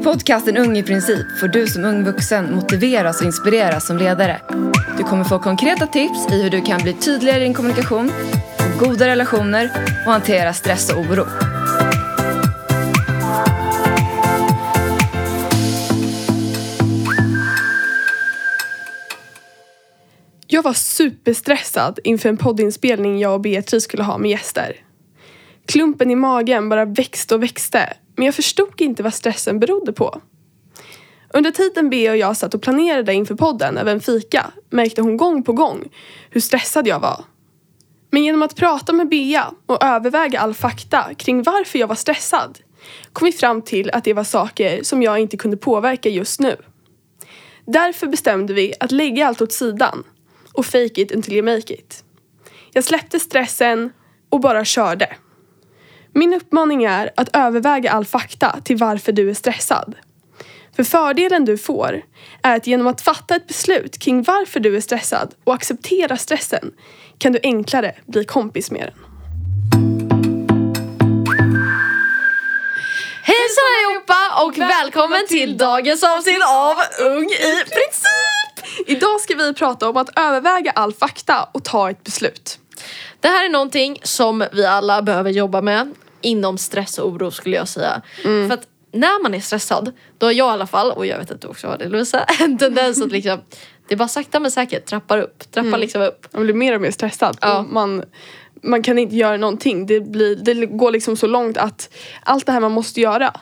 I podcasten Ung i princip får du som ung vuxen motiveras och inspireras som ledare. Du kommer få konkreta tips i hur du kan bli tydligare i din kommunikation, få goda relationer och hantera stress och oro. Jag var superstressad inför en poddinspelning jag och Beatrice skulle ha med gäster. Klumpen i magen bara växte och växte men jag förstod inte vad stressen berodde på. Under tiden Bea och jag satt och planerade inför podden över en fika märkte hon gång på gång hur stressad jag var. Men genom att prata med Bea och överväga all fakta kring varför jag var stressad kom vi fram till att det var saker som jag inte kunde påverka just nu. Därför bestämde vi att lägga allt åt sidan och fake it until you make it. Jag släppte stressen och bara körde. Min uppmaning är att överväga all fakta till varför du är stressad. För fördelen du får är att genom att fatta ett beslut kring varför du är stressad och acceptera stressen kan du enklare bli kompis med den. Hejsan allihopa och välkommen till dagens avsnitt av Ung i princip! Idag ska vi prata om att överväga all fakta och ta ett beslut. Det här är någonting som vi alla behöver jobba med inom stress och oro skulle jag säga. För att när man är stressad, då har jag i alla fall, och jag vet att du också har det Lovisa, en tendens att liksom det är bara sakta men säkert trappar upp, trappar liksom upp. Man blir mer och mer stressad. Ja. Man, man kan inte göra någonting. Det, blir, det går liksom så långt att allt det här man måste göra,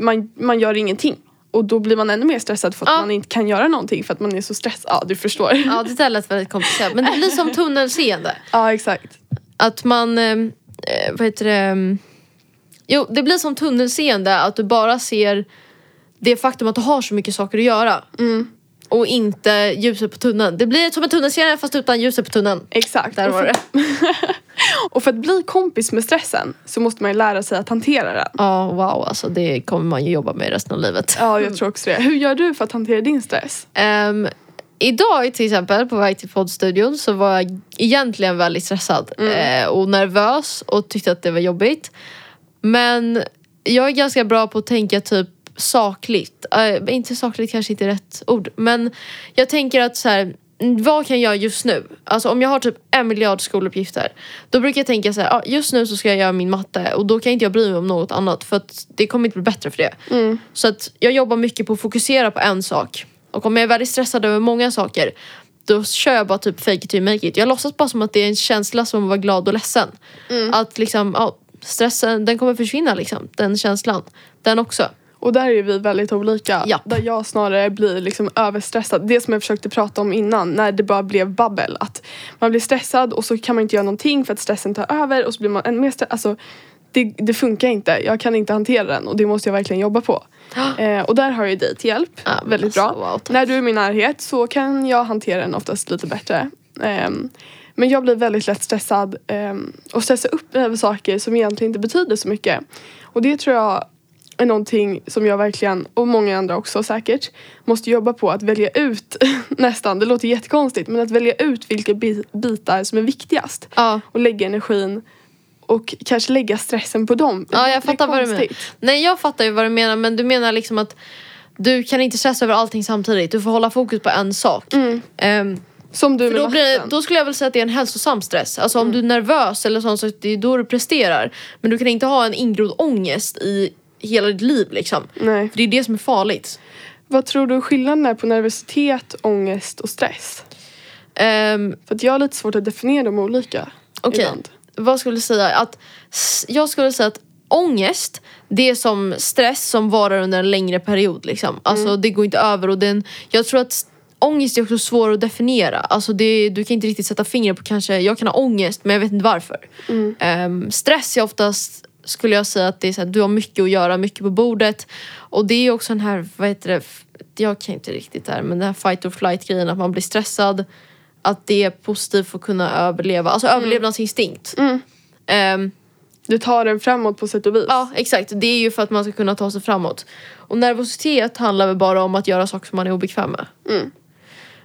man, man gör ingenting. Och då blir man ännu mer stressad för att Ja. man inte kan göra någonting för att man är så stressad. Ja, du förstår. Ja det där lät väldigt komplicerat men det blir som tunnelseende. Ja, exakt. Att man, eh, eh, vad heter det? mm, Jo, det blir som tunnelseende att du bara ser det faktum att du har så mycket saker att göra. Och inte ljuset på tunneln. Det blir som en tunnelseende fast utan ljuset på tunneln. Exakt. Där var det. och för att bli kompis med stressen så måste man ju lära sig att hantera den. Ja, wow alltså det kommer man ju jobba med resten av livet. Ja, jag tror också det. Hur gör du för att hantera din stress? Ehm, idag till exempel på väg till poddstudion så var jag egentligen väldigt stressad eh, och nervös och tyckte att det var jobbigt. Men jag är ganska bra på att tänka typ sakligt. Eh, inte sakligt kanske inte är rätt ord. Men jag tänker att så här, mm, vad kan jag göra just nu? Alltså om jag har typ en miljard skoluppgifter. Då brukar jag tänka så här, ah, just nu så ska jag göra min matte och då kan inte jag bry mig om något annat för att det kommer inte bli bättre för det. Så att jag jobbar mycket på att fokusera på en sak. Och om jag är väldigt stressad över många saker då kör jag bara typ fake it till make it. Jag låtsas bara som att det är en känsla som att vara glad och ledsen. Att liksom, ja, stressen den kommer försvinna liksom. Den känslan. Den också. Och där är vi väldigt olika. Japp. Där jag snarare blir liksom överstressad. Det som jag försökte prata om innan när det bara blev babbel. Att man blir stressad och så kan man inte göra någonting för att stressen tar över och så blir man ännu mer stressad. Alltså, det, det funkar inte. Jag kan inte hantera den och det måste jag verkligen jobba på. Eh, och där har jag dig till hjälp. Ja, väldigt alltså, bra. wow, tack. när du är i min närhet så kan jag hantera den oftast lite bättre. Ehm, men jag blir väldigt lätt stressad ehm, och stressar upp över saker som egentligen inte betyder så mycket. Och det tror jag är någonting som jag verkligen, och många andra också säkert, måste jobba på att välja ut nästan, det låter jättekonstigt, men att välja ut vilka bi- bitar som är viktigast. Ja. Och lägga energin och kanske lägga stressen på dem. Ja, jag fattar vad du menar. Nej, jag fattar ju vad du menar men du menar liksom att du kan inte stressa över allting samtidigt. Du får hålla fokus på en sak. Ehm, Som du för med då, blir, då skulle jag väl säga att det är en hälsosam stress. Alltså om du är nervös eller sånt så det är då du presterar. Men du kan inte ha en ingrodd ångest i hela ditt liv liksom. Nej. För det är det som är farligt. Vad tror du skillnaden är på nervositet, ångest och stress? Ehm, För att jag har lite svårt att definiera dem olika Okej, ibland. Vad skulle jag säga? Att, jag skulle säga att ångest, det är som stress som varar under en längre period. Liksom. Alltså det går inte över och den, jag tror att ångest är också svår att definiera. Alltså det, du kan inte riktigt sätta fingret på kanske, jag kan ha ångest men jag vet inte varför. Ehm, stress är oftast, skulle jag säga att det är så här, du har mycket att göra, mycket på bordet. Och det är också den här, vad heter det, jag kan inte riktigt det här men den här fight or flight grejen att man blir stressad. Att det är positivt för att kunna överleva, alltså överlevnadsinstinkt. Ehm, Du tar den framåt på sätt och vis. ja exakt, det är ju för att man ska kunna ta sig framåt. Och nervositet handlar väl bara om att göra saker som man är obekväm med.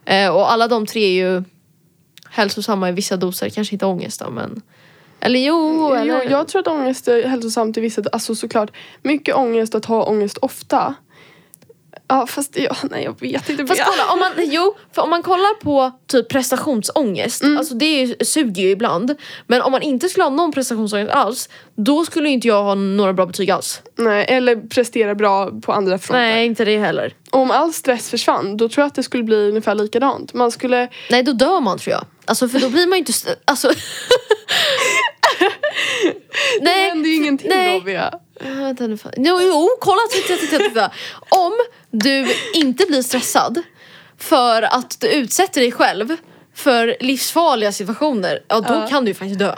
Eh, och alla de tre är ju hälsosamma i vissa doser, kanske inte ångest då men Eller jo, eller? Jo, jag tror att ångest är hälsosamt i vissa... Alltså såklart, mycket ångest att ha ångest ofta Ja fast ja, nej jag vet inte. Fast kolla, om man, jo, för om man kollar på typ prestationsångest, alltså det är suger ju ibland. Men om man inte skulle ha någon prestationsångest alls, då skulle inte jag ha några bra betyg alls. Nej, eller prestera bra på andra fronter. Nej, inte det heller. Och om all stress försvann då tror jag att det skulle bli ungefär likadant. Man skulle... Nej, då dör man tror jag. Alltså för då blir man ju inte... Alltså... det händer ju ingenting nej. då Bea. Vänta. Jo, jo, kolla, titta, titta, titta. Om du inte blir stressad för att du utsätter dig själv för livsfarliga situationer, ja då kan du ju faktiskt dö.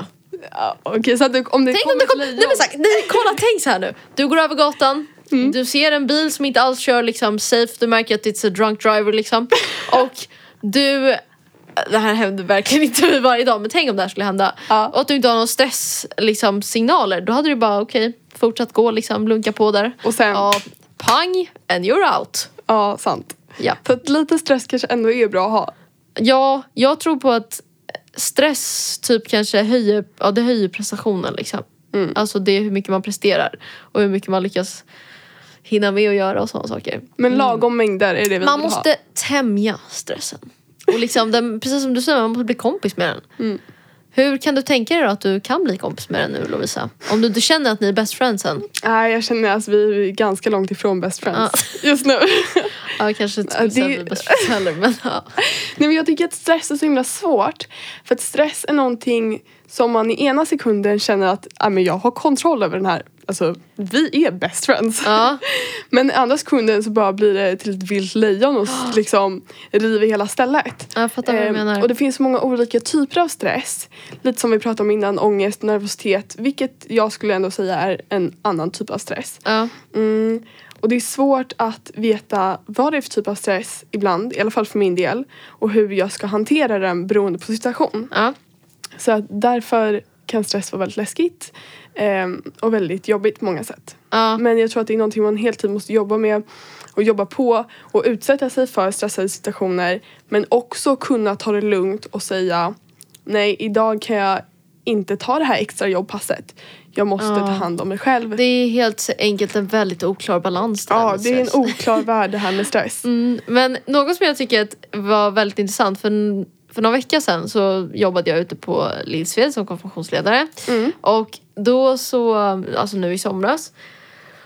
Ja, Okej så att det, om det Tänk om kommer det ett kom, lejon. nej men så här, nej, kolla tänk så här nu. Du går över gatan, Mm. du ser en bil som inte alls kör liksom safe, du märker att det är a drunk driver liksom. Och du, det här händer verkligen inte varje dag men tänk om det här skulle hända. Ja. Och att du inte har någon stress liksom, signaler, då hade du bara okej, fortsatt gå liksom, lunka på där. Och sen, ja, Ja, pang and you're out. sant. Ja. Så att lite stress kanske ändå är bra att ha. ja, jag tror på att stress typ kanske höjer, ja, det höjer prestationen liksom. Mm. Alltså det är hur mycket man presterar och hur mycket man lyckas hinna med att göra och sådana saker. Men lagom mängder är det vi Mm. Man vill måste tämja stressen. Och liksom den, precis som du säger, man måste bli kompis med den. Mm. Hur kan du tänka dig att du kan bli kompis med den nu Lovisa? Om du inte känner att ni är best friends än? Nej jag känner att vi är ganska långt ifrån best friends just nu. Ja, kanske inte Ja, skulle säga att vi är best friends heller men ja. Nej men jag tycker att stress är så himla svårt. För att stress är någonting som man i ena sekunden känner att ah, men jag har kontroll över den här. Alltså vi är best friends. ja. Men i andra sekunden så bara blir det till ett vilt lejon och liksom river hela stället. Jag fattar vad du Ehm, menar. och det finns så många olika typer av stress. Lite som vi pratade om innan, ångest, nervositet. Vilket jag skulle ändå säga är en annan typ av stress. Ja. Mm. Och det är svårt att veta vad det är för typ av stress ibland, i alla fall för min del. Och hur jag ska hantera den beroende på situation. Ja. Så att därför kan stress vara väldigt läskigt. ehm, och väldigt jobbigt på många sätt. Ja. Men jag tror att det är någonting man hela tiden måste jobba med och jobba på och utsätta sig för stressade situationer men också kunna ta det lugnt och säga nej idag kan jag inte ta det här extra jobbpasset. Jag måste Ja. ta hand om mig själv. Det är helt enkelt en väldigt oklar balans ja, det är en oklar värld det här med stress. Mm, men något som jag tycker var väldigt intressant för, för några veckor sedan så jobbade jag ute på Lillsved som konfirmationsledare. Mm. Och då så, alltså nu i somras.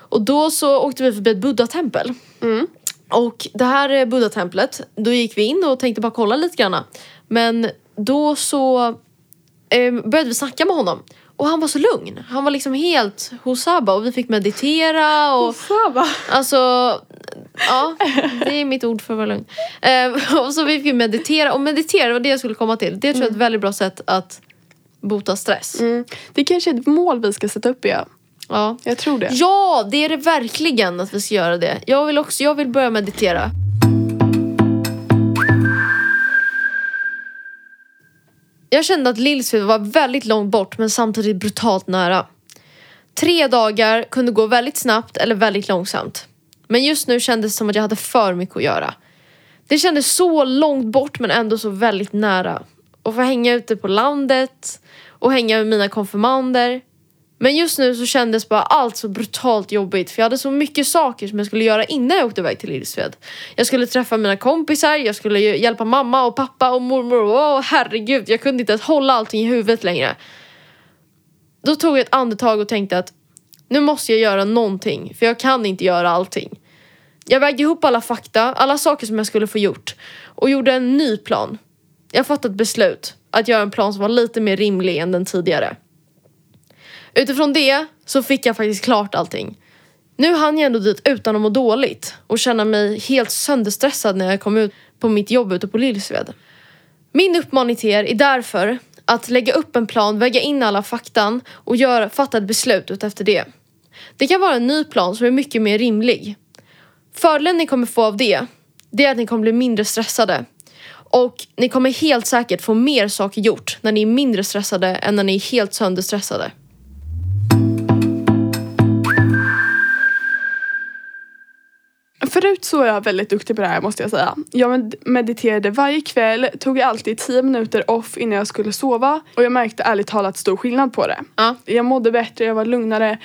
Och då så åkte vi förbi ett buddha-tempel. Mm. Och det här eh, buddha-templet, då gick vi in och tänkte bara kolla lite grann. Men då så eh, började vi snacka med honom. Och han var så lugn. Han var liksom helt hosaba och vi fick meditera och Sava. Alltså, ja, det är mitt ord för att vara lugn. Eh, och så vi fick meditera, och meditera var det jag skulle komma till. Det tror jag är ett väldigt bra sätt att bota stress. Mm. Det kanske är ett mål vi ska sätta upp ja. Ja. Jag tror det. ja, det är det verkligen att vi ska göra det. Jag vill också, jag vill börja meditera. Jag kände att Lillsved var väldigt långt bort men samtidigt brutalt nära. Tre dagar kunde gå väldigt snabbt eller väldigt långsamt. Men just nu kändes det som att jag hade för mycket att göra. Det kändes så långt bort men ändå så väldigt nära. Och få hänga ute på landet och hänga med mina konfirmander. Men just nu så kändes bara allt så brutalt jobbigt för jag hade så mycket saker som jag skulle göra innan jag åkte iväg till Lillsved. Jag skulle träffa mina kompisar, jag skulle hjälpa mamma och pappa och mormor. Åh herregud, jag kunde inte ens hålla allting i huvudet längre. Då tog jag ett andetag och tänkte att nu måste jag göra någonting för jag kan inte göra allting. Jag vägde ihop alla fakta, alla saker som jag skulle få gjort och gjorde en ny plan. Jag fattade ett beslut att göra en plan som var lite mer rimlig än den tidigare. Utifrån det så fick jag faktiskt klart allting. Nu hann jag ändå dit utan att må dåligt och känna mig helt sönderstressad när jag kom ut på mitt jobb ute på Lillsved. Min uppmaning till er är därför att lägga upp en plan, väga in alla faktan och göra, fatta ett beslut utefter det. Det kan vara en ny plan som är mycket mer rimlig. Fördelen ni kommer få av det, det är att ni kommer bli mindre stressade. Och ni kommer helt säkert få mer saker gjort när ni är mindre stressade än när ni är helt sönderstressade. Förut så var jag väldigt duktig på det här måste jag säga. Jag med- mediterade varje kväll, tog alltid 10 minuter off innan jag skulle sova och jag märkte ärligt talat stor skillnad på det. Ja. Jag mådde bättre, jag var lugnare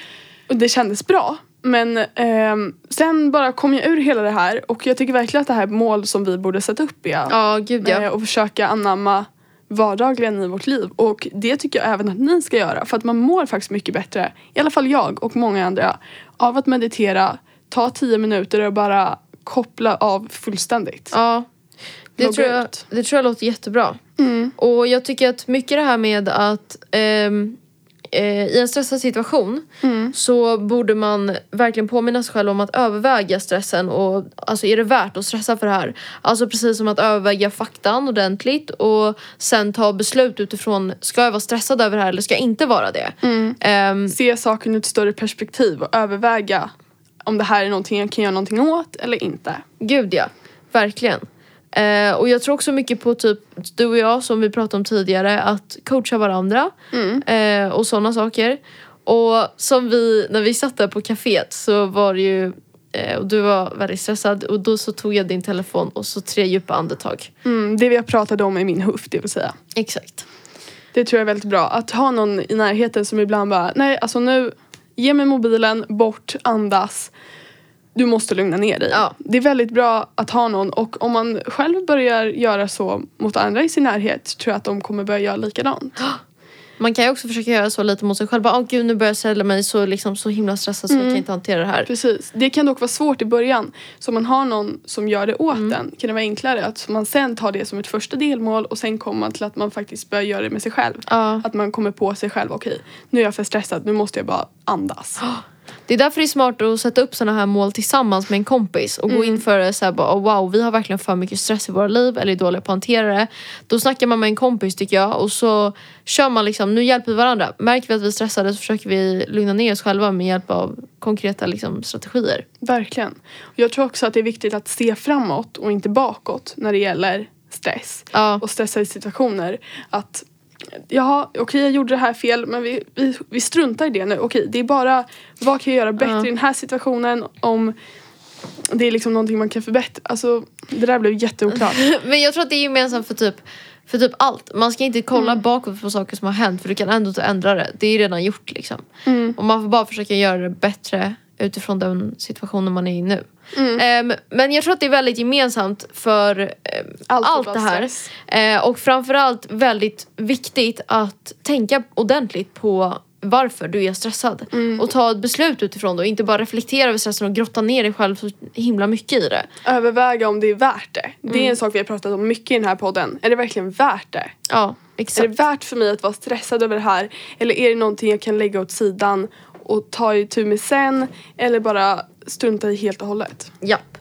och det kändes bra. Men ehm, sen bara kom jag ur hela det här och jag tycker verkligen att det här är mål som vi borde sätta upp Bea. Ja, gud ja. Eh, och försöka anamma vardagligen i vårt liv. Och det tycker jag även att ni ska göra. För att man mår faktiskt mycket bättre, i alla fall jag och många andra, av att meditera, ta tio minuter och bara koppla av fullständigt. ja. Det, Logga tror jag, ut. det tror jag låter jättebra. Mm. Och jag tycker att mycket det här med att ehm, eh, i en stressad situation Mm. så borde man verkligen påminna sig själv om att överväga stressen och alltså är det värt att stressa för det här? Alltså precis som att överväga faktan ordentligt och sen ta beslut utifrån ska jag vara stressad över det här eller ska jag inte vara det? Mm. Ehm, Se saken ur ett större perspektiv och överväga om det här är någonting jag kan göra någonting åt eller inte. Gud ja, verkligen. Eh, och jag tror också mycket på typ du och jag som vi pratade om tidigare att coacha varandra Mm. eh, och sådana saker. Och som vi, när vi satt där på kaféet så var det ju eh, och du var väldigt stressad och då så tog jag din telefon och så tre djupa andetag. Mm, det vi har pratat om är min huff det vill säga. Exakt. Det tror jag är väldigt bra. Att ha någon i närheten som ibland bara, nej alltså nu, ge mig mobilen, bort, andas. Du måste lugna ner dig. Ja. Det är väldigt bra att ha någon och om man själv börjar göra så mot andra i sin närhet tror jag att de kommer börja göra likadant. Man kan ju också försöka göra så lite mot sig själv. Bara, Åh gud nu börjar jag ställa mig så, liksom, så himla stressad så jag kan inte hantera det här. Precis. Det kan dock vara svårt i början. Så om man har någon som gör det åt Mm. en kan det vara enklare att man sen tar det som ett första delmål och sen kommer man till att man faktiskt börjar göra det med sig själv. Ja. Att man kommer på sig själv, okej nu är jag för stressad, nu måste jag bara andas. Det är därför det är smart att sätta upp såna här mål tillsammans med en kompis och gå in för det så här bara, oh, wow vi har verkligen för mycket stress i våra liv eller är dåliga på att hantera det. Då snackar man med en kompis tycker jag och så kör man liksom, nu hjälper vi varandra. Märker vi att vi är stressade så försöker vi lugna ner oss själva med hjälp av konkreta liksom, strategier. Verkligen. Jag tror också att det är viktigt att se framåt och inte bakåt när det gäller stress Ja. och stressade situationer. Att ja, okej jag gjorde det här fel men vi, vi, vi struntar i det nu. Okej, det är bara vad kan jag göra bättre Ja. i den här situationen om det är liksom någonting man kan förbättra. Alltså det där blev jätteoklart. Men jag tror att det är gemensamt för typ för typ allt. Man ska inte kolla bakåt på saker som har hänt för du kan ändå inte ändra det. Det är ju redan gjort liksom. Mm. Och man får bara försöka göra det bättre utifrån den situationen man är i nu. Mm. Ehm, men jag tror att det är väldigt gemensamt för ehm, Allt allt, det här. Eh, och framförallt väldigt viktigt att tänka ordentligt på varför du är stressad. Mm. Och ta ett beslut utifrån det och inte bara reflektera över stressen och grotta ner dig själv så himla mycket i det. Överväga om det är värt det. Det Mm. är en sak vi har pratat om mycket i den här podden. Är det verkligen värt det? Ja, Är exakt. det värt för mig att vara stressad över det här? Eller är det någonting jag kan lägga åt sidan och ta itu med sen? Eller bara strunta i helt och hållet? Japp.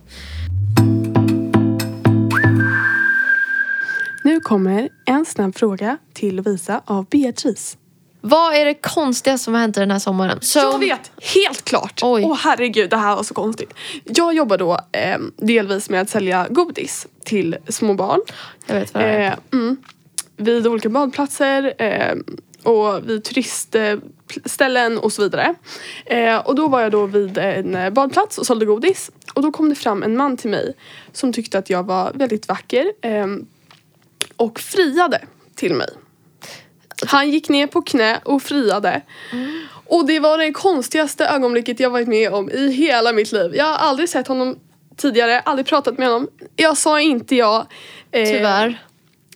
Nu kommer en snabb fråga till Lovisa av Beatrice. Vad är det konstigaste som har hänt den här sommaren? Så, Jag vet! Helt klart! Åh Oj. herregud, det här var så konstigt. Jag jobbar då eh, delvis med att sälja godis till små barn. Jag vet vad det är. Eh, mm, vid olika badplatser eh, och vid turistställen och så vidare. Eh, och då var jag då vid en eh, badplats och sålde godis. Och då kom det fram en man till mig som tyckte att jag var väldigt vacker eh, och friade till mig. Han gick ner på knä och friade. Och det var det konstigaste ögonblicket jag varit med om i hela mitt liv. Jag har aldrig sett honom tidigare, aldrig pratat med honom. Jag sa inte ja. Eh, Tyvärr.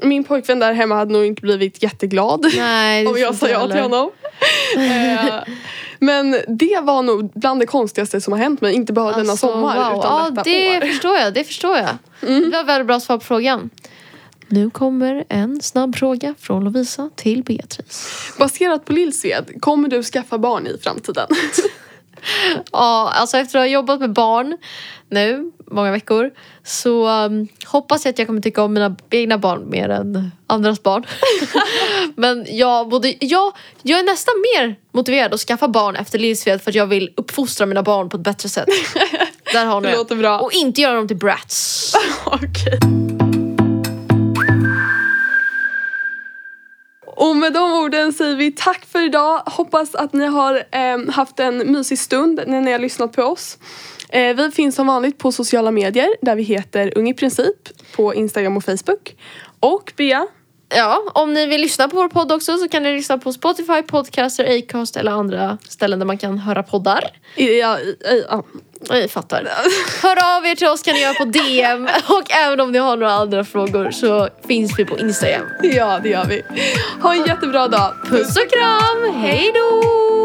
Min pojkvän där hemma hade nog inte blivit jätteglad Nej, om jag sa ja till honom. eh, men det var nog bland det konstigaste som har hänt mig, inte bara denna Alltså, sommar wow. utan ja, detta det år. Mm. förstår jag. Det förstår jag. Det var väldigt bra svar på frågan. Nu kommer en snabb fråga från Lovisa till Beatrice. Baserat på Lillsved, kommer du skaffa barn i framtiden? Ja, alltså efter att ha jobbat med barn nu, många veckor, så um, hoppas jag att jag kommer tycka om mina egna barn mer än andras barn. Men jag, både, jag, jag är nästan mer motiverad att skaffa barn efter Lillsved för att jag vill uppfostra mina barn på ett bättre sätt. Där har ni Det låter bra. Och inte göra dem till brats. Okej. Och med de orden säger vi tack för idag. Hoppas att ni har eh, haft en mysig stund när ni har lyssnat på oss. Eh, vi finns som vanligt på sociala medier där vi heter Ung i princip på Instagram och Facebook. Och Bea, ja, om ni vill lyssna på vår podd också så kan ni lyssna på Spotify, Podcaster, Acast eller andra ställen där man kan höra poddar. Ja, ja, ja. Jag fattar. Hör av er till oss kan ni göra på DM och även om ni har några andra frågor så finns vi på Instagram. ja, det gör vi. Ha en jättebra dag. Puss och kram, hej då!